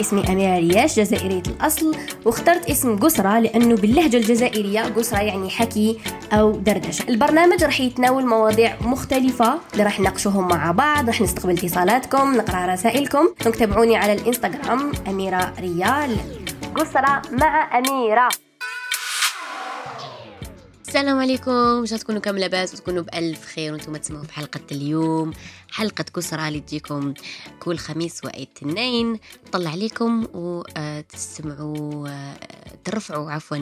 اسمي أميرة رياش جزائرية الأصل واخترت اسم قسرة لأنه باللهجة الجزائرية قسرة يعني حكي أو دردشة. البرنامج راح يتناول مواضيع مختلفة اللي راح نناقشوهم مع بعض راح نستقبل اتصالاتكم نقرأ رسائلكم. تابعوني على الإنستغرام أميرة ريال. قسرة مع أميرة. السلام عليكم. ان شاء تكونوا كم لاباس وتكونوا بألف خير وأنتم تسمعوا في حلقة اليوم. حلقة كسرى اللي تجيكم كل خميس واثنين طلع عليكم وتستمعوا ترفعوا عفوا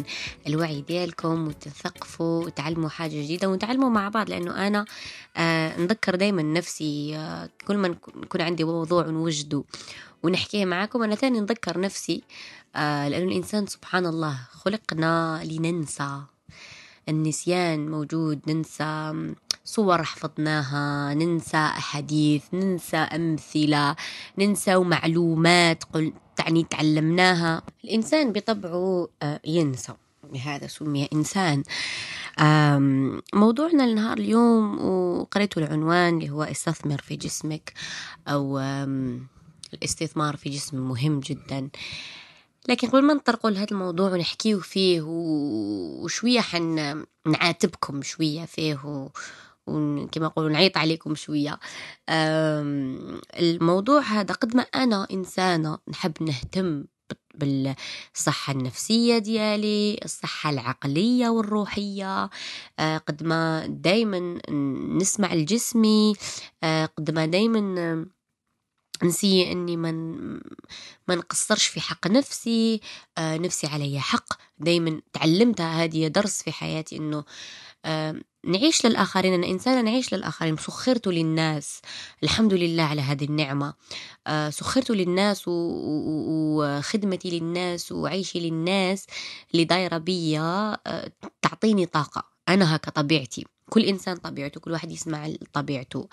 الوعي ديالكم وتثقفوا وتعلموا حاجة جديدة وتعلموا مع بعض. لأنه أنا نذكر دايما نفسي كل ما يكون عندي موضوع نوجده ونحكيه معاكم أنا تاني نذكر نفسي لأنه الإنسان سبحان الله خلقنا لننسى. النسيان موجود ننسى صور حفظناها ننسى أحاديث ننسى أمثلة ننسى معلومات قل يعني تعلمناها. الإنسان بطبعه آه، ينسى لهذا سمي إنسان. موضوعنا النهار اليوم وقريته العنوان اللي هو استثمر في جسمك أو الاستثمار في جسم مهم جدا. لكن قبل ما نطرقوا لهذا الموضوع ونحكيه فيه وشوية حن نعاتبكم شوية فيه وكما يقولوا نعيط عليكم شوية. الموضوع هذا قد ما أنا إنسانة نحب نهتم بالصحة النفسية ديالي الصحة العقلية والروحية. آه، قد ما دايما نسمع لجسمي. آه، قد ما دايما نسي إني من ما نقصرش في حق نفسي آه نفسي علي حق. دايما تعلمتها هذه درس في حياتي إنه آه نعيش للآخرين أنا إنسانة نعيش للآخرين. سخرت للناس. الحمد لله على هذه النعمة. آه سخرت للناس وخدمتي للناس وعيشي للناس اللي دايرة بيا آه تعطيني طاقة. أنا هكا طبيعتي. كل إنسان طبيعته كل واحد يسمع طبيعته.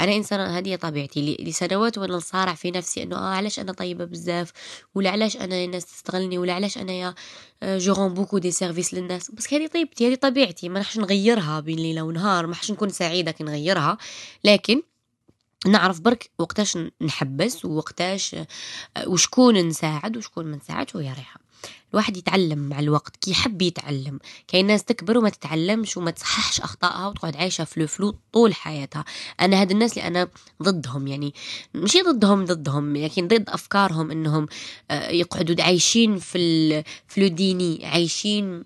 أنا إنسان هذه طبيعتي. لسنوات وأنا نصارع في نفسي إنه آه علاش أنا طيبة بزاف؟ ولا علاش أنا الناس تستغلني؟ ولا علاش أنا يا je beaucoup des services للناس؟ بس هذه طيبتي هذه طبيعتي. ما راحش نغيرها بين ليلة ونهار ما راحش نكون سعيدة كي نغيرها. لكن نعرف برك وقتاش نحبس ووقتاش آه، وشكون نساعد وشكون ما نساعدش ويا ريحه الواحد يتعلم مع الوقت كي يحب يتعلم كاين ناس تكبر وما تتعلمش وما تصححش أخطائها وتقعد عايشة في ال flou طول حياتها. أنا هاد الناس اللي أنا ضدهم يعني مش ضدهم ضدهم لكن ضد أفكارهم إنهم آه، يقعدوا عايشين في الفلو ديني عايشين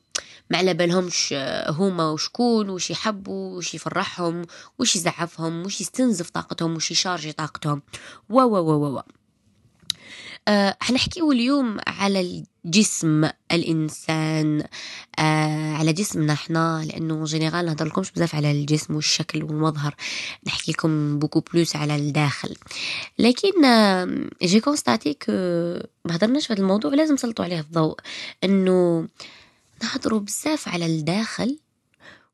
ما على بالهمش آه، هما وشكون وش يحبوا وش يفرحهم وش يزعفهم وش يستنزف طاقتهم وش يشارجي طاقتهم. و و و و آه حنحكيه اليوم على جسم الإنسان. آه على جسمنا إحنا لأنه جينيرال نهضر لكمش بزاف على الجسم والشكل والمظهر. نحكي لكم beaucoup plus على الداخل. لكن آه j'ai constaté que ما هضرناش في هذا الموضوع لازم نسلطوا عليه الضوء. إنه نهضروا بزاف على الداخل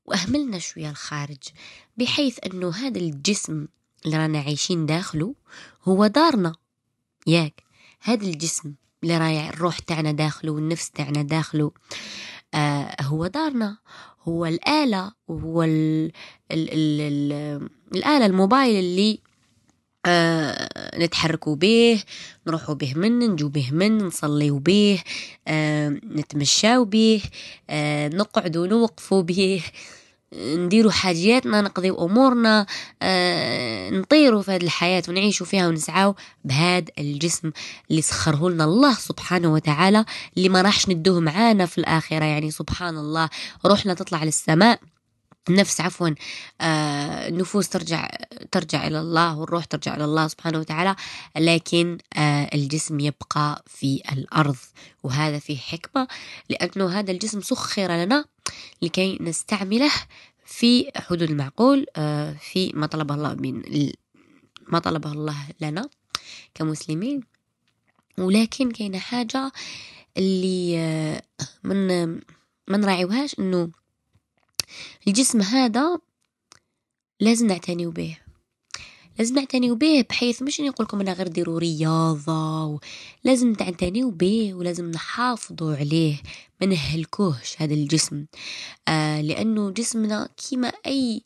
وأهملنا شوية الخارج. بحيث إنه هذا الجسم اللي رانا عايشين داخله هو دارنا. ياك هذا الجسم. اللي رايع الروح تاعنا داخله والنفس تاعنا داخله. آه هو دارنا. هو الآلة وهو ال ال ال ال الآلة الموبايل اللي آه نتحركوا به نروحوا به من نجو به من نصليوا به آه نتمشاو به آه نقعدوا نوقفوا به نديروا حاجياتنا نقضيو أمورنا آه نطيروا في هذه الحياة ونعيشوا فيها ونسعاو بهذا الجسم اللي سخره لنا الله سبحانه وتعالى اللي ما راحش ندوه معانا في الآخرة. يعني سبحان الله روحنا تطلع للسماء. النفس عفوا آه النفوس ترجع ترجع إلى الله والروح ترجع إلى الله سبحانه وتعالى لكن آه الجسم يبقى في الأرض وهذا فيه حكمة لأنه هذا الجسم سخر لنا لكي نستعمله في حدود المعقول آه في ما طلبه الله من ما طلبه الله لنا كمسلمين. ولكن كاينة حاجة اللي آه من ما نراعيوهاش إنه الجسم هذا لازم نعتني به. لازم نعتني به بحيث مش نقول لكم أنا غير ديروا رياضة لازم تعتنيوا به ولازم نحافظوا عليه. ما نهلكوهش هذا الجسم. آه لأنه جسمنا كيما أي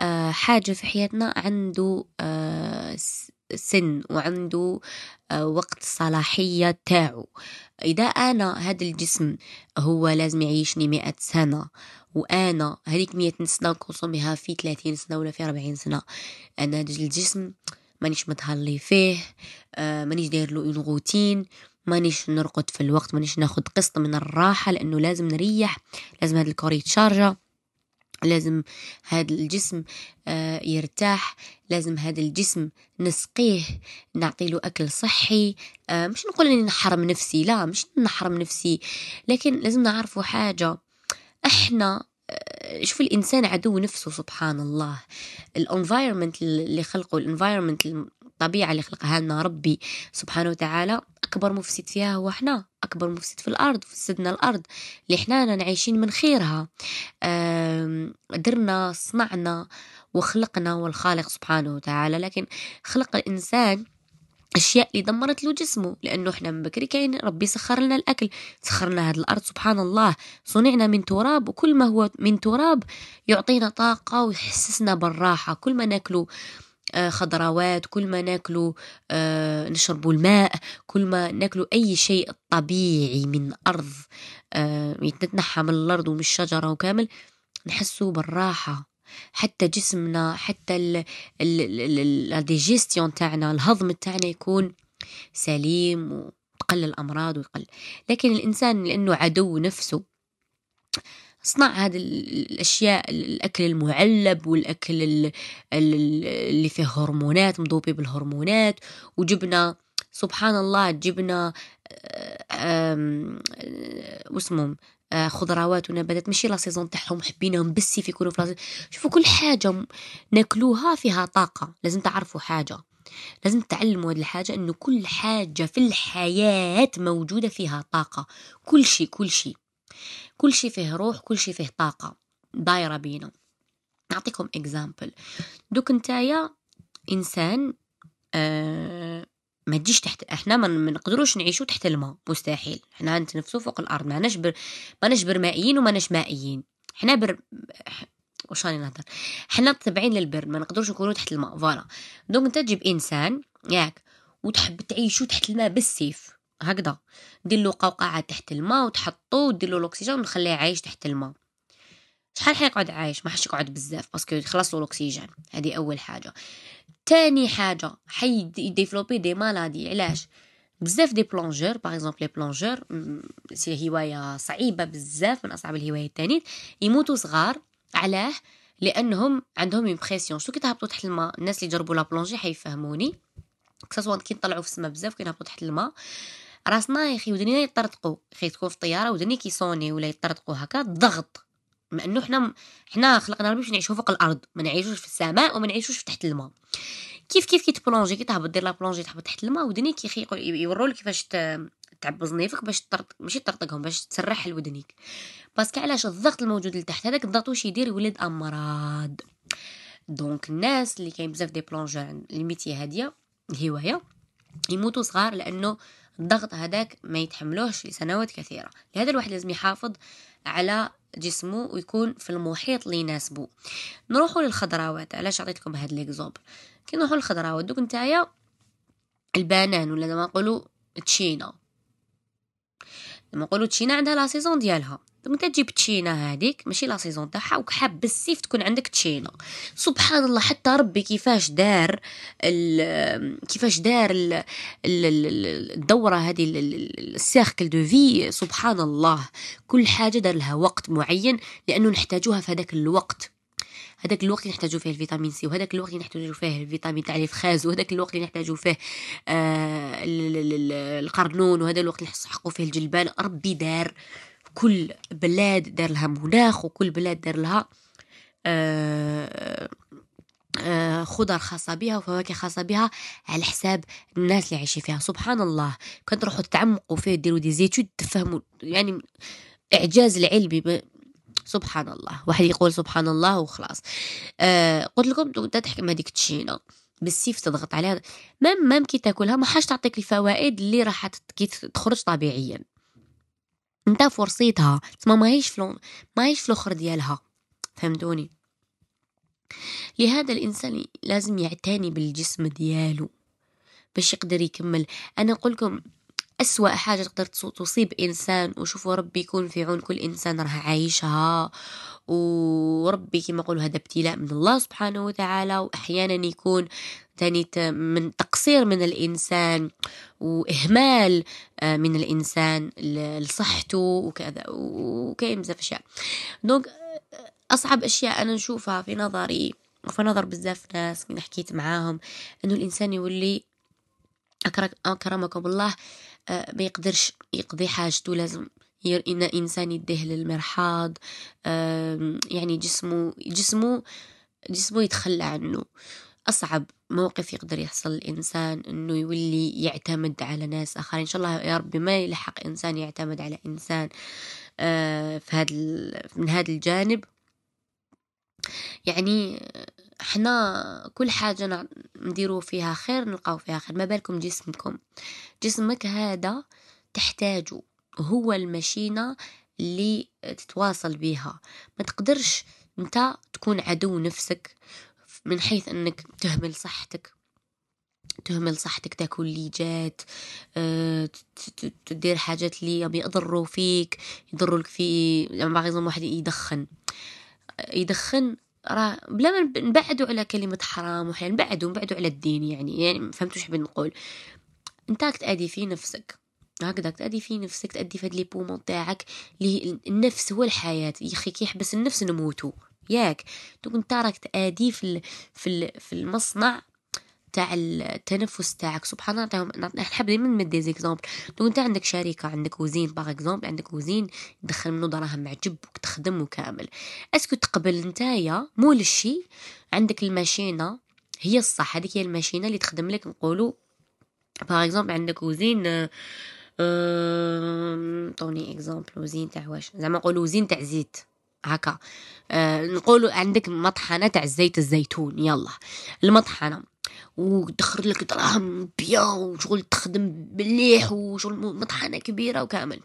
آه حاجة في حياتنا عنده آه سن وعنده آه، وقت الصلاحية تاعو. إذا أنا هذا الجسم هو لازم يعيشني مئة سنة وأنا هذيك مئة سنة نكونسوميها في ثلاثين سنة ولا في أربعين سنة. أنا هذا الجسم مانيش متهلي فيه آه، مانيش داير له une routine مانيش نرقد في الوقت مانيش ناخد قسط من الراحة لأنه لازم نريح لازم هذا الكور يتشارجا. لازم هذا الجسم آه، يرتاح لازم هذا الجسم نسقيه نعطي له أكل صحي آه، مش نقول إني نحرم نفسي لا مش نحرم نفسي لكن لازم نعرفوا حاجة إحنا آه، شوف الإنسان عدو نفسه سبحان الله. الأنفايرمنت اللي خلقه الأنفايرمنت الطبيعة اللي خلقها لنا ربي سبحانه وتعالى أكبر مفسد فيها هو إحنا أكبر مفسد في الأرض فسدنا الأرض اللي إحنا عايشين من خيرها. درنا صنعنا وخلقنا والخالق سبحانه وتعالى. لكن خلق الإنسان أشياء اللي دمرت له جسمه لأنه إحنا من بكري كاين ربي سخر لنا الأكل سخر لنا هذه الأرض سبحان الله. صنعنا من تراب وكل ما هو من تراب يعطينا طاقة ويحسسنا بالراحة. كل ما ناكله خضروات كل ما ناكلوا آه، نشربوا الماء كل ما ناكلوا أي شيء طبيعي من أرض آه، يتنحى من الأرض ومن الشجرة وكامل نحسوا بالراحة. حتى جسمنا حتى الديجيستيون تاعنا الهضم تاعنا يكون سليم وتقلل الأمراض ويقل. لكن الإنسان لأنه عدو نفسه صنع هذه الأشياء الأكل المعلب والأكل اللي فيه هرمونات مضوبي بالهرمونات. وجبنا سبحان الله جبنا واسمهم آه، خضروات ونباتات. ماشي لا سيزون تاعهم حبيناهم بالسيف يكونوا في شوفوا كل حاجة ناكلوها فيها طاقة. لازم تعرفوا حاجة. لازم تعلموا هذه الحاجة إنه كل حاجة في الحياة موجودة فيها طاقة. كل شيء كل شيء كل شيء فيه روح كل شيء فيه طاقة دايرة بينا. نعطيكم اكزامبل دوك نتايا إنسان آه ما تجيش تحت إحنا ما نقدروش نعيشوا تحت الماء مستحيل. إحنا نتنفسوا فوق الأرض ما نجبر ما نجبر مائيين وما نش مائيين. إحنا بر واش راني نهضر؟ حنا تابعين للبر ما نقدروش نكونوا تحت الماء. فوالا. دونك انت تجيب إنسان ياك وتحب تعيشوا تحت الماء بالسيف. هكذا. دير له قوقعة تحت الماء وتحطو ودير له الاكسجين وتخليه عايش تحت الماء. شحال حيقعد عايش؟ ما حش يقعد بزاف parce que يخلص له الاكسجين هذه أول حاجة. تاني حاجة حي يديفلوبي des maladies. علاش؟ بزاف des plongeurs par exemple les plongeurs c'est هواية صعيبة بزاف من أصعب الهوايات les تانيت يموتوا صغار علاه لأنهم عندهم une pression شو كي تهبطوا تحت الماء؟ الناس اللي جربوا la plongée حيفهموني. que ce soit كي نطلعوا في السماء بزاف كي نهبطوا تحت الماء. راسنا يا أخي ودنينا يطرطقوا. أخي تكون في الطياره ودني كيصوني ولا يطرطقوا هكا ضغط. مع إنه حنا حنا خلقنا ربي باش نعيشوا فوق الأرض. ما نعيشوش في السماء وما نعيشوش تحت الماء. كيف كيف كي تبلونجي؟ كي تهبط دير la plongée تهبط تحت الماء ودنيك يا أخي يوروا لك كيفاش تعبز نيفك باش تطرط ماشي تطرطقهم باش تسرح لودنيك. parce que علاش الضغط الموجود لتحت هذاك الضغط واش يدير يولد أمراض. donc الناس اللي كاين بزاف des plongeurs le métier هادية الهوايه يموتوا صغار لأنه الضغط هذاك ما يتحملوش لسنوات كثيرة. لهذا الواحد لازم يحافظ على جسمه ويكون في المحيط اللي يناسبه. نروحوا للخضروات علاش عطيتكم هاد l'exemple؟ كي نروحوا للخضروات دوك نتايا la banane ولا ما نقولوا تشينا. لما نقولوا تشينا عندها la saison ديالها. انت تجيب تشينا هذيك ماشي la saison تاعها وحاب بالسيف تكون عندك تشينا. سبحان الله حتى ربي كيفاش دار كيفاش دار الدورة هذه le cercle de vie سبحان الله كل حاجة دار لها وقت معين لأنه نحتاجوها في هذاك الوقت. هذاك الوقت اللي نحتاجو فيه الفيتامين C وهذاك الوقت اللي نحتاجو فيه الفيتامين تاع الفراز وهذاك الوقت اللي نحتاجو فيه آه القرنون وهذا الوقت اللي نحتاجو فيه الجلبان. ربي دار كل بلاد دار لها مناخ وكل بلاد دار لها آه، آه، خضر خاصة بها وفواكه خاصة بها على حساب الناس اللي عايشين فيها. سبحان الله. كنت تروحوا تتعمقوا فيه ديروا دي زيتود تفهموا يعني إعجاز العلمي. سبحان الله. واحد يقول سبحان الله وخلاص. آه قلت لكم تحكي هذيك التشينه بالسيف تضغط عليها. مام مام كي تاكلها ما حاش تعطيك الفوائد اللي راح تخرج طبيعيا. انت فرصيتها تسمى ماهيش فلو ماهيش في الآخر ديالها. فهمتوني؟ لهذا الإنسان لازم يعتني بالجسم ديالو باش يقدر يكمل. أنا نقول لكم أسوأ حاجة تقدر تصيب إنسان وشوفوا ربي يكون في عون كل إنسان راه عايشها وربي كما يقولوا هذا ابتلاء من الله سبحانه وتعالى وأحيانا يكون تاني من تقصير من الإنسان وإهمال آه، من الإنسان لصحته وكذا وكاين بزاف أشياء. دونك آه، أصعب أشياء أنا نشوفها في نظري وفي نظر بزاف ناس من حكيت معاهم إنه الإنسان يولي أكرمكم الله آه، ما يقدرش يقضي حاجته. لازم إن إنسان يديه للمرحاض يعني جسمه جسمه جسمه يتخلى عنه. أصعب موقف يقدر يحصل الإنسان إنه يولي يعتمد على ناس آخرين. إن شاء الله يا ربي ما يلحق إنسان يعتمد على إنسان آه، في هذا من هذا الجانب. يعني إحنا كل حاجة نديرو فيها خير نلقاو فيها خير. ما بالكم جسمكم؟ جسمك هذا تحتاجه. هو المشينة اللي تتواصل بها ما تقدرش أنت تكون عدو نفسك من حيث إنك تهمل صحتك تهمل صحتك تاكل اللي جات أه تدير حاجات اللي يضروا فيك يضروا لك في لما يعني واحد يدخن. يدخن راه بلا ما نبعدوا على كلمة حرام وحين نبعدوا نبعدوا على الدين يعني يعني فهمتوا شو بنقول أنت تأدي في نفسك هكذا تأدي في نفسك تأدي في هاد لي بومون تاعك النفس هو الحياة. يا أخي كي يحبس النفس نموتو. ياك. دوك انت راك تأدي في في في المصنع تاع التنفس تاعك. سبحان الله نحب ديما نمد des exemples donc انت عندك شركة عندك usine par exemple عندك usine تدخل منه دراهم معجب وتخدم وكامل est-ce que تقبل نتايا مول الشي عندك الماشينة هي الصح. هذيك هي الماشينة اللي تخدم لك نقولوا par exemple عندك usine tant exemple usine تاع واش؟ زعما نقولوا usine تاع زيت. هكا. أه نقولوا عندك مطحنة تاع زيت الزيتون يلا. المطحنة. ودخل لك دراهم bien وشغل تخدم مليح وشغل مطحنة كبيرة وكامل.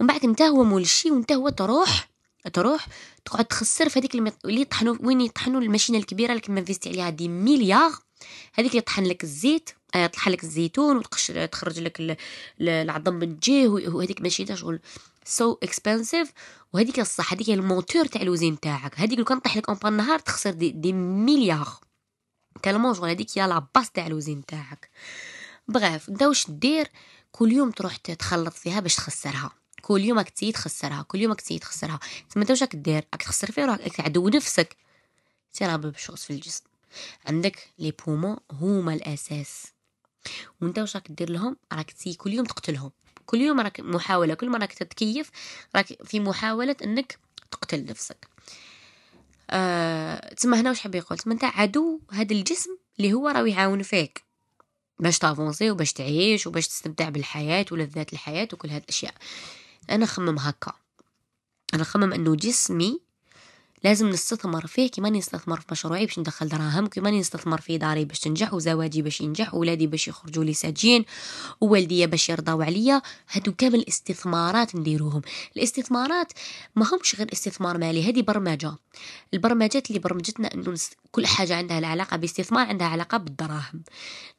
ومن بعد انت هو مول الشي وانت هو تروح تروح تقعد تخسر في هذيك اللي يطحنوا وين يطحنوا الماشينة الكبيرة اللي كما انفيستي عليها des milliards. هذيك اللي طحن لك الزيت آه، لك الزيتون وتخرج لك العظم من جهه وهذيك ماشينة شغل so so expensive وهذيك الصح هذيك le moteur تاع l'usine تاعك. هذيك لو كان طيح لك un نهار تخسر des, des milliards. Tellement شغل هذيك هي la base تاع l'usine تاعك. Bref انت واش دير؟ كل يوم تروح تخلط فيها باش تخسرها. كل يوم راك تخسرها. كل يوم راك تخسرها. تما انت واش راك دير؟ راك تخسر فيها راك تعدو نفسك. Si la même chose في الجسم. عندك les poumons هما الأساس. وانت واش راك دير لهم؟ راك تسي كل يوم تقتلهم. كل يوم راك محاولة كل ما راك تتكيف راك في محاولة إنك تقتل نفسك. آه تسمى هنا وش حاب يقول؟ تسمى انت عدو هذا الجسم اللي هو راه يعاون فيك. باش تافونسي وباش تعيش وباش تستمتع بالحياة ولذات الحياة وكل هاد الأشياء. أنا خمم هكا. أنا خمم إنه جسمي لازم نستثمر فيه كيما نستثمر في مشروعي باش ندخل دراهم كيما نستثمر في داري باش تنجح وزواجي باش ينجح وولادي باش يخرجوا لي ساجين ووالديا باش يرضاو عليا. هادو كامل الاستثمارات نديروهم. الاستثمارات ما همش غير استثمار مالي هذه برمجة. البرمجات اللي برمجتنا إنه كل حاجة عندها العلاقة باستثمار عندها علاقة بالدراهم.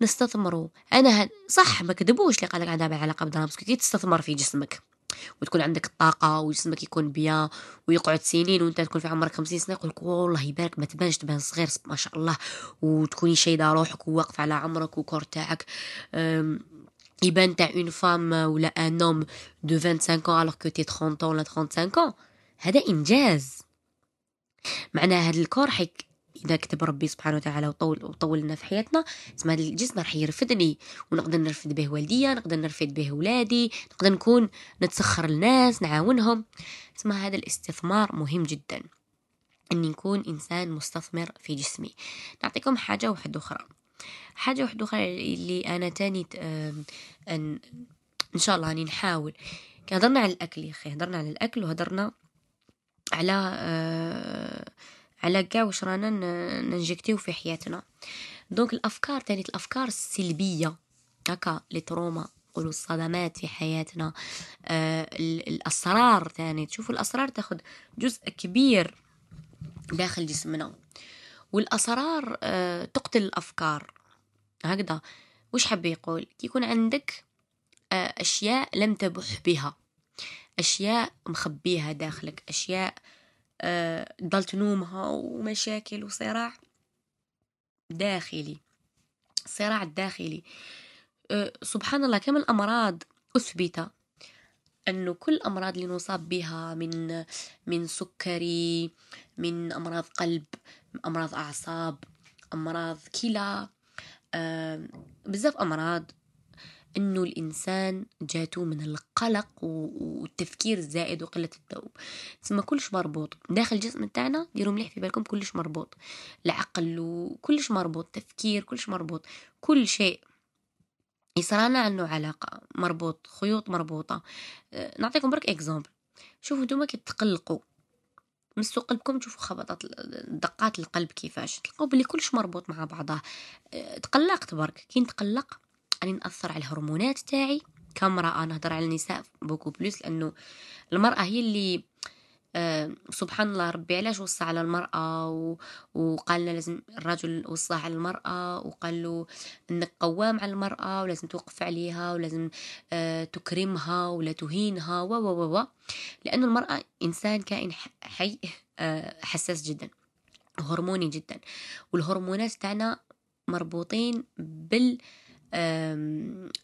نستثمروا أنا صح ما كذبوش اللي قالك عندها علاقة بالدراهم كي تستثمر في جسمك. وتكون عندك الطاقه وجسمك يكون بيان ويقعد سنين وانت تكون في عمرك خمسين سنة يقول والله يبارك ما تبانش تبان صغير ما شاء الله. وتكوني شايده روحك وواقف على عمرك و corps تاعك. يبان تاع une femme ولا un homme de 25 ans alors que t'es 30 ans ولا 35 ans. هذا إنجاز. معناها هذا le corps حيك إذا كتب ربي سبحانه وتعالى وطول وطول لنا في حياتنا تسمى الجسم راح يرفدني ونقدر نرفد به والديا نقدر نرفد به ولادي نقدر نكون نتسخر الناس نعاونهم. تسمى هذا الاستثمار مهم جدا إني نكون إنسان مستثمر في جسمي. نعطيكم حاجة واحدة أخرى. حاجة واحدة أخرى اللي أنا تاني ان إن شاء الله اني نحاول. هضرنا على الأكل يا أخي هضرنا على الأكل وهضرنا على أه على كاع واش رانا ننجكتيو في حياتنا. Donc الأفكار تاني الأفكار السلبية هكا les traumas نقولوا الصدمات في حياتنا آه le stress تاني. تشوفوا le stress تاخذ جزء كبير داخل جسمنا. والأسرار آه تقتل الأفكار. هكذا. وش حب يقول؟ يكون عندك آه، أشياء لم تبح بها. أشياء مخبيها داخلك. أشياء آه، ضل تنومها ومشاكل وصراع داخلي صراع داخلي. أه، سبحان الله كم الأمراض أثبت أنه كل الأمراض اللي نصاب بها من من سكري من أمراض قلب أمراض أعصاب أمراض كلى أه، بزاف أمراض. إنه الإنسان جاتو من القلق والتفكير الزائد وقلة الذوب. تسمى كلش مربوط. داخل الجسم تاعنا ديروا مليح في بالكم كلش مربوط. العقل وكلش مربوط. تفكير كلش مربوط. كل شيء. يصرا لنا عنه علاقة. مربوط. خيوط مربوطة. أه، نعطيكم برك exemple. شوفوا نتوما كي تقلقوا. مسوا قلبكم تشوفوا خبطات دقات القلب كيفاش. تلقوا بلي كلش مربوط مع بعضه. أه، تقلقت برك. كي نتقلق أني نأثر على الهرمونات تاعي كامرأة. نهضر على النساء beaucoup plus لأنه المرأة هي اللي آه سبحان الله ربي علاش وصى على المرأة و... وقال لازم الرجل وصى على المرأة وقال له إنك قوام على المرأة ولازم توقف عليها ولازم آه تكرمها ولا تهينها و و و لأنه المرأة إنسان كائن حي آه حساس جدا هرموني جدا والهرمونات تاعنا مربوطين بال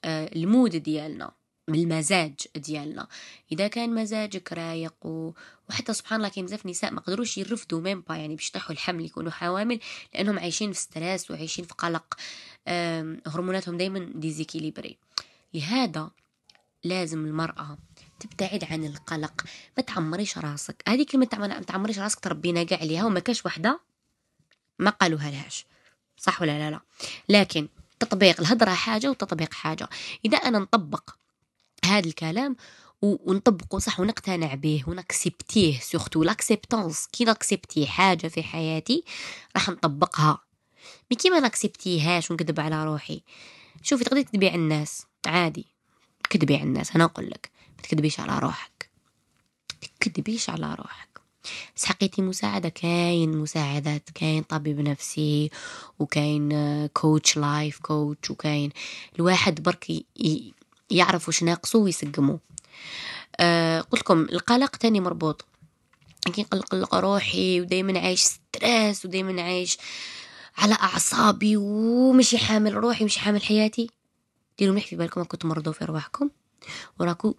المود ديالنا بالمزاج ديالنا. إذا كان مزاجك رايق و... وحتى سبحان الله كاين بزاف نساء ما قدروش يرفدوا même pas يعني باش يطيحوا الحمل يكونوا حوامل لأنهم عايشين في stress وعايشين في قلق. هرموناتهم دائما déséquilibrées. لهذا لازم المرأة تبتعد عن القلق. ما تعمريش راسك. هذه كلمة ما تعمريش راسك تربينا كاع عليها وما كاش وحدة ما قالوها لهاش. صح ولا لا؟ لا. لكن تطبيق الهضرة حاجة والتطبيق حاجة. إذا أنا نطبق هذا الكلام ونطبقه صح ونقتنع به ونكسبتيه surtout l'acceptance كي ن accepter حاجة في حياتي راح نطبقها. mais كي ما نكسبتيهاش ونكذب على روحي؟ شوفي تقدري تكذبي على الناس. عادي. كذبي على الناس. أنا أقول لك ما تكذبيش على روحك. تكذبيش على روحك. بس مساعدة كاين مساعدات كاين طبيب نفسي وكاين coach life coach وكاين الواحد برك يعرف وش ناقصه ويسقمه أه قلت لكم القلق تاني مربوط. كي نقلق روحي ودايما عايش ستريس ودايما عايش على أعصابي ومشي حامل روحي مش حامل حياتي ديروا مليح في بالكم كنتو مرضوا في رواحكم وراكو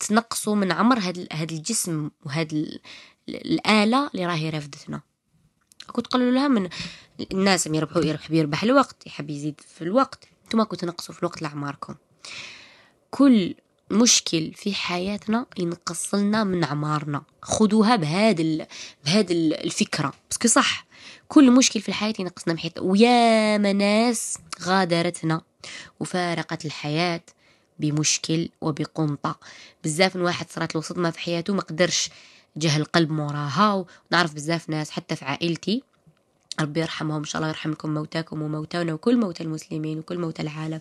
تنقصوا من عمر هاد الجسم وهاد الآلة اللي راهي رافدتنا. كنت قالوا لها من الناس اللي يربحوا يربح بيربح الوقت يحب يزيد في الوقت. أنتم كنتوا تنقصوا في الوقت لأعماركم. كل مشكل في حياتنا ينقص لنا من عمارنا خذوها بهاد ال... بهاد الفكرة. بس صح. كل مشكل في الحياة ينقصنا من حياتنا. ويا ناس غادرتنا وفارقت الحياة. بمشكل وبقنطة. بزاف من واحد صارت له صدمة في حياته ما قدرش جه القلب موراها ونعرف بزاف ناس حتى في عائلتي. ربي يرحمهم إن شاء الله يرحم لكم موتاكم وموتانا وكل موتى المسلمين وكل موتى العالم.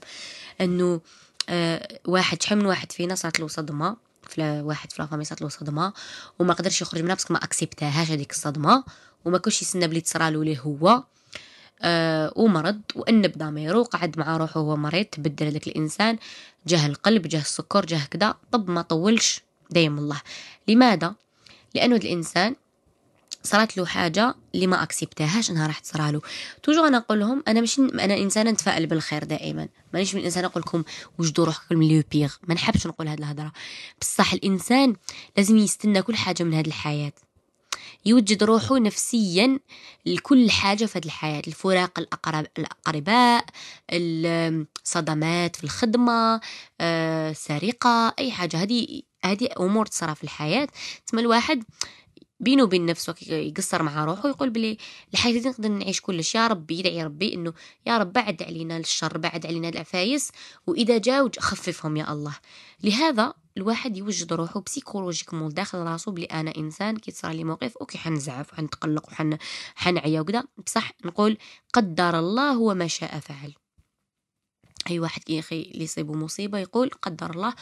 إنه آه واحد شحال من واحد فينا صارت له صدمه في واحد في لافامي صارت له صدمه وما قدرش يخرج منها بس ما أكسبتهاش هذيك الصدمة وما كلش يسنى بلي تصرالو ليه هو. آه ومرض وأنب ضميره قعد مع روحه وهو مريض تبدل هذاك الإنسان جاه القلب جاه السكر جاه كذا. طب ما طولش دايم الله. لماذا؟ لأنه الإنسان صارت له حاجة اللي ما أكسبتهاش أنها راح تصرى توجو أنا أقول لهم أنا مش أنا إنسان نتفائل بالخير دائما. مانيش من الإنسان أقول لكم وجدوا روحكم لو بيغ. ما نحبش نقول هذه الهضرة بصح الإنسان لازم يستنى كل حاجة من هذه الحياة. يوجد روحه نفسيا لكل حاجة في هذه الحياة. الفراق الأقرب الأقرباء الصدمات في الخدمة آه، سرقة أي حاجة. هذه هذه أمور تصرى في الحياة. تسمى الواحد بينه وبين نفسه يقصر مع روحه ويقول بلي الحياة دي نقدر نعيش كلش. يا ربي يدعي ربي إنه يا رب بعد علينا الشر بعد علينا العفايس. وإذا جاو خففهم يا الله. لهذا الواحد يوجد روحه psychologiquement داخل راسو بلي أنا إنسان كي تصرى لي موقف OK حنزعف وحنتقلق وحن حنعيا وكذا بصح نقول قدر الله وما شاء فعل. أي واحد كيخي اللي يصيبو مصيبة يقول قدر الله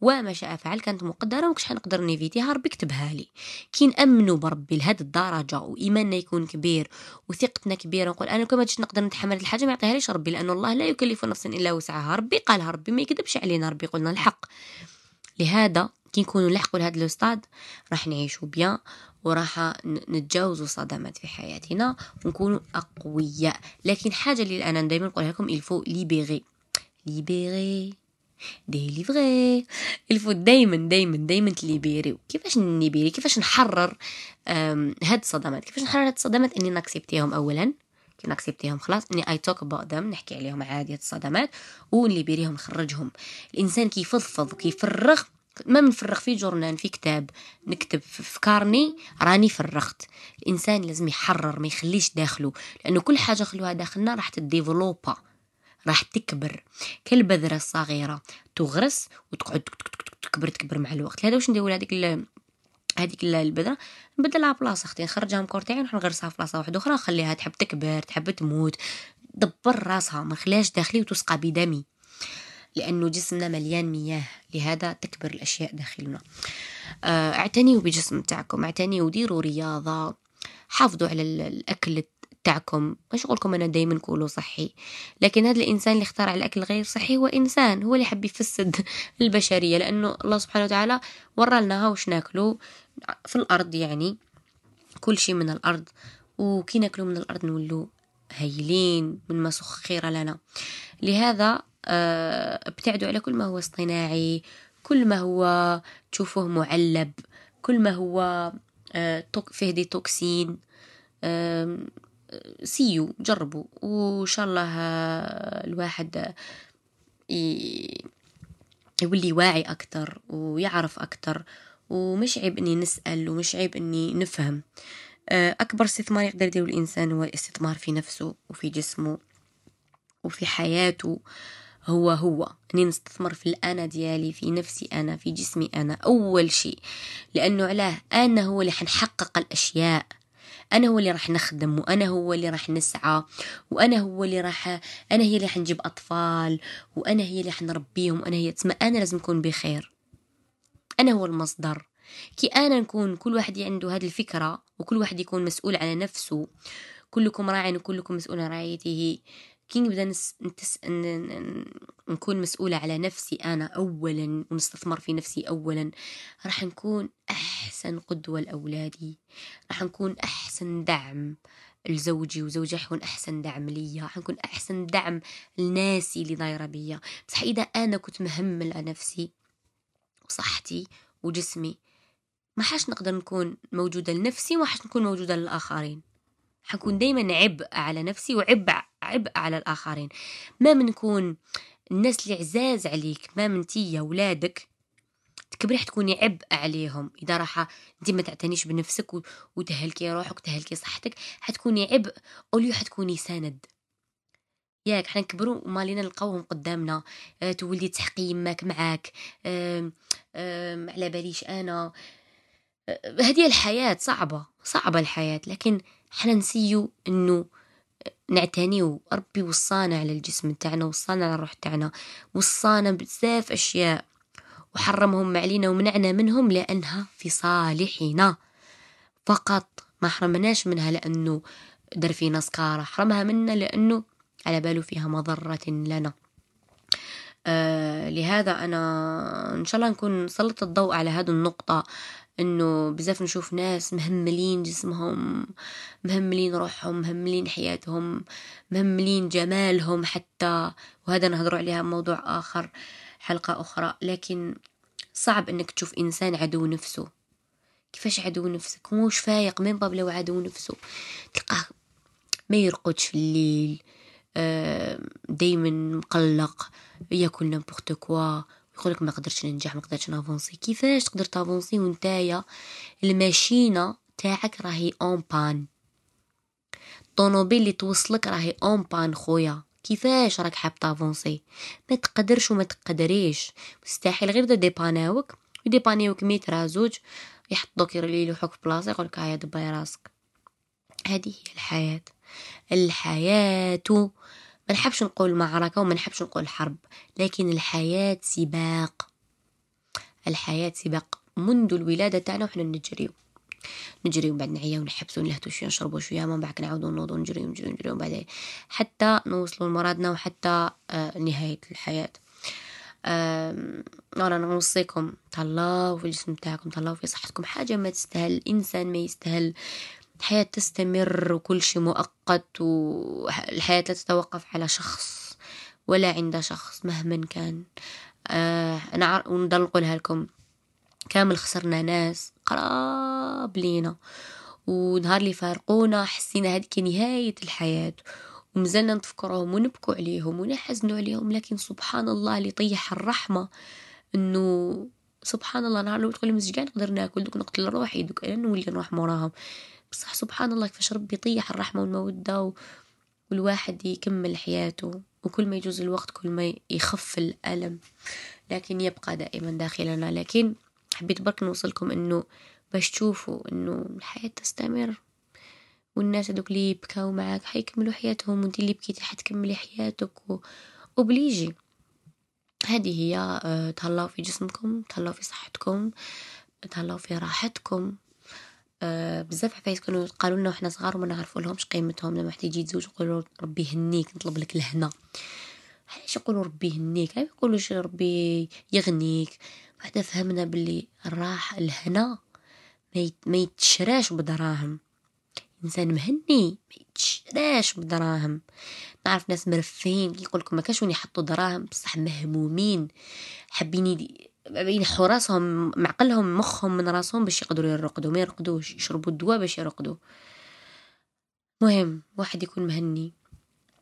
وما شاء فعل كانت مقدرة ومكش حنقدر نيفيتيها ربي كتبها لي. كي نامنوا بربي لهاد الدرجة وإيماننا يكون كبير وثقتنا كبيرة نقول أنا كما جيت نقدر نتحمل الحاجة ما يعطيها ليش ربي لأن الله لا يكلف نفسا إلا وسعها. ربي قالها ربي ما يكذبش علينا ربي قلنا الحق. لهذا كي نكونوا لحقوا لهذا الاستاد راح نعيشوا بيان وراح نتجاوزوا صدمات في حياتنا ونكونوا أقوياء. لكن حاجة اللي أنا دائما نقولها لكم il faut libérer libérer délivrer il faut دايما دايما دايما ت libérer. كيفاش ن libérer؟ كيفاش نحرر هاد الصدمات؟ كيفاش نحرر هاد الصدمات إني ناكسبتيهم اولا؟ كي ناكسبتيهم خلاص. إني I talk about them نحكي عليهم عادي الصدمات ونليبيريهم نخرجهم. الإنسان كيفضفض وكيفرغ ما منفرغ في journal في كتاب نكتب في كارني راني فرغت. الإنسان لازم يحرر ما يخليش داخله لأنه كل حاجة خلوها داخلنا راح تديفلوبا راح تكبر. كالبذرة الصغيرة تغرس وتقعد تكبر تكبر مع الوقت. هذا واش ندير هذيك هذيك البذره نبدلها بلاصة أختي نخرجها من كورتين ونروح نغرسها في بلاصة واحدة أخرى نخليها تحب تكبر تحب تموت. دبر راسها ما نخليهاش داخلي وتسقى بدمي. لأنه جسمنا مليان مياه لهذا تكبر الأشياء داخلنا. آه، اعتنيوا بجسم تاعكم اعتنيوا وديروا رياضة حافظوا على الأكل تاعكم مش نقولكم أنا دايما كولو صحي. لكن هذا الإنسان اللي اخترع الأكل غير صحي هو إنسان هو اللي حب يفسد البشرية. لأنه الله سبحانه وتعالى ورى لنا واش ناكلو في الأرض يعني كل شيء من الأرض. وكي ناكلو من الأرض نولو هايلين من ما سخر لنا. لهذا آه، ابتعدوا على كل ما هو اصطناعي كل ما هو تشوفوه معلب كل ما هو آه، فيه des toxines. سيو جربوا. وإن شاء الله الواحد يولي واعي أكتر ويعرف أكتر. ومش عيب إني نسأل ومش عيب إني نفهم. آه، أكبر استثمار يقدر يديره الإنسان هو الاستثمار في نفسه وفي جسمه وفي حياته هو هو. إني نستثمر في الأنا ديالي في نفسي أنا في جسمي أنا أول شيء. لأنه علاه أنا هو اللي حنحقق الأشياء. أنا هو اللي راح نخدم وأنا هو اللي راح نسعى وأنا هو اللي راح أنا هي اللي حنجيب أطفال وأنا هي اللي حنربيهم أنا هي. تسمى أنا لازم نكون بخير. أنا هو المصدر. كي أنا نكون كل واحد عنده هذه الفكرة وكل واحد يكون مسؤول على نفسه كلكم راع وكلكم مسؤول عن رعايته. كي نبدأ نس... نتس... ن... نكون مسؤولة على نفسي أنا أولا ونستثمر في نفسي أولا راح نكون أحسن قدوة لأولادي. راح نكون أحسن دعم لزوجي وزوجي حيكون أحسن دعم ليا حنكون أحسن دعم لناسي اللي دايرة بيا. بصح إذا أنا كنت مهمل على نفسي وصحتي وجسمي. ما حاش نقدر نكون موجودة لنفسي وما حاش نكون موجودة للآخرين. حنكون دايما عبء على نفسي وعبء عبء على الآخرين. ما منكون الناس اللي عزاز عليك ما من تيا ولادك تكبري حتكوني عبء عليهم. إذا راح انت ما تعتنيش بنفسك وتهلكي روحك وتهلكي صحتك حتكوني عبء اوليو حتكوني سند ياك حنا نكبروا وما لينا نلقاوهم قدامنا. أه تولدي تحقي يماك معاك على باليش أنا. أه هذه الحياة صعبة صعبة الحياة لكن حنا نسيو انه نعتنيو ربي وصانا على الجسم تاعنا وصانا على الروح تاعنا وصانا بزاف أشياء وحرمهم علينا ومنعنا منهم لأنها في صالحنا. فقط ما حرمناش منها لأنه در فينا سكارة حرمها منا لأنه على باله فيها مضرة لنا. آه لهذا أنا إن شاء الله نكون سلط الضوء على هذه النقطة إنه بزاف نشوف ناس مهملين جسمهم مهملين روحهم مهملين حياتهم مهملين جمالهم حتى وهذا نهضر عليها موضوع آخر حلقة أخرى. لكن صعب إنك تشوف إنسان عدو نفسه. كيفاش عدو نفسك؟ موش فايق من باب لو عدو نفسه. تلقاه ما يرقدش في الليل. دايما مقلق ياكل n'importe quoi يقولك ما قدرتش ننجح ما قدرتش ن avancer. كيفاش تقدر ت avancer ونتايا الماشينة تاعك راهي en panne الطوموبيل اللي توصلك راهي en panne خويا. كيفاش راك حاب ت avancer؟ ما تقدرش وما تقدريش. مستحيل. غير ديباناوك. يديبانيوك ميت زوج. يحطوك يلوحوك في بلاصة يقولك هيا دباي راسك. هذه هي الحياة. الحياة ما نحبش نقول معركة وما نحبش نقول حرب لكن الحياة سباق. الحياة سباق. منذ الولادة تاعنا وحنا نجريو. نجري ومن بعد نعيا ونحبسو ونلهتو شوية نشربو شوية من بعد نعاودو نوضو نجري نجري نجري ومن بعد حتى نوصلو لمرادنا وحتى آه نهاية الحياة. آه أنا نوصيكم تهلاو في الجسم تاعكم تهلاو في صحتكم. حاجة ما تستاهل الانسان ما يستاهل. الحياة تستمر وكل شيء مؤقت والحياة لا تتوقف على شخص ولا عند شخص مهما كان. آه أنا ونضل نقولها لكم. كامل خسرنا ناس قراب لينا. ونهار اللي فارقونا حسينا هذيك نهاية الحياة. ومازلنا نتفكرهم ونبكوا عليهم ونحزنوا عليهم. لكن سبحان الله اللي طيح الرحمة إنه سبحان الله نهار لو تقول مزجان نقدر ناكل دوك نقتل روحي دوك أنا نولي نروح موراهم. بصح سبحان الله كيفاش ربي يطيح الرحمة والمودة والواحد يكمل حياته وكل ما يجوز الوقت كل ما يخف الألم. لكن يبقى دائما داخلنا. لكن حبيت برك نوصلكم إنه باش تشوفوا إنه الحياة تستمر والناس هذوك اللي يبكاو معاك حيكملوا حياتهم وانت اللي بكيتي حتكملي حياتك و... وبليجي. هذه هي آه، تهلاو في جسمكم تهلاو في صحتكم تهلاو في راحتكم. أه بزاف حفايس كانوا قالوا لنا وحنا صغار وما نعرفوا لهمش قيمتهم. لما واحد يجي يتزوج يقولوا ربي يهنيك نطلب لك الهنا علاش يقولوا ربي يهنيك؟ ما يقولوش ربي يغنيك؟ بعد فهمنا باللي الراحة الهنا ما يتشراش بدراهم. إنسان مهني ما يتشراش بدراهم. نعرف ناس مرفين يقول لكم ما وين يحطوا دراهم بصح مهمومين. حابين بين حراسهم معقلهم مخهم من راسهم باش يقدروا يرقدوا ما يرقدوش يشربوا الدواء باش يرقدوا. مهم واحد يكون مهني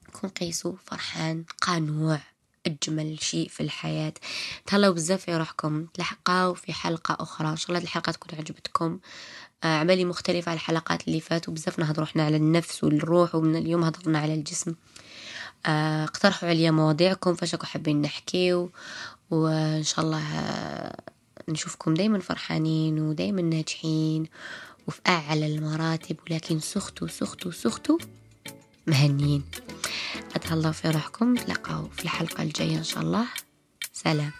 يكون قيسو فرحان قانوع أجمل شيء في الحياة. تهلاو بزاف في روحكم تلحقاو في حلقة أخرى. إن شاء الله الحلقة تكون عجبتكم. آه، عملي مختلفة على الحلقات اللي فاتوا بزاف نهضروا إحنا على النفس والروح ومن اليوم هضرنا على الجسم. اقترحوا عليا مواضيعكم فاش راكم حابين نحكيو وان شاء الله آه، نشوفكم دايما فرحانين ودايما ناجحين وفي أعلى المراتب ولكن سختوا سختوا سختوا مهنيين. أتهلا في روحكم تلقاو في الحلقة الجاية إن شاء الله. سلام.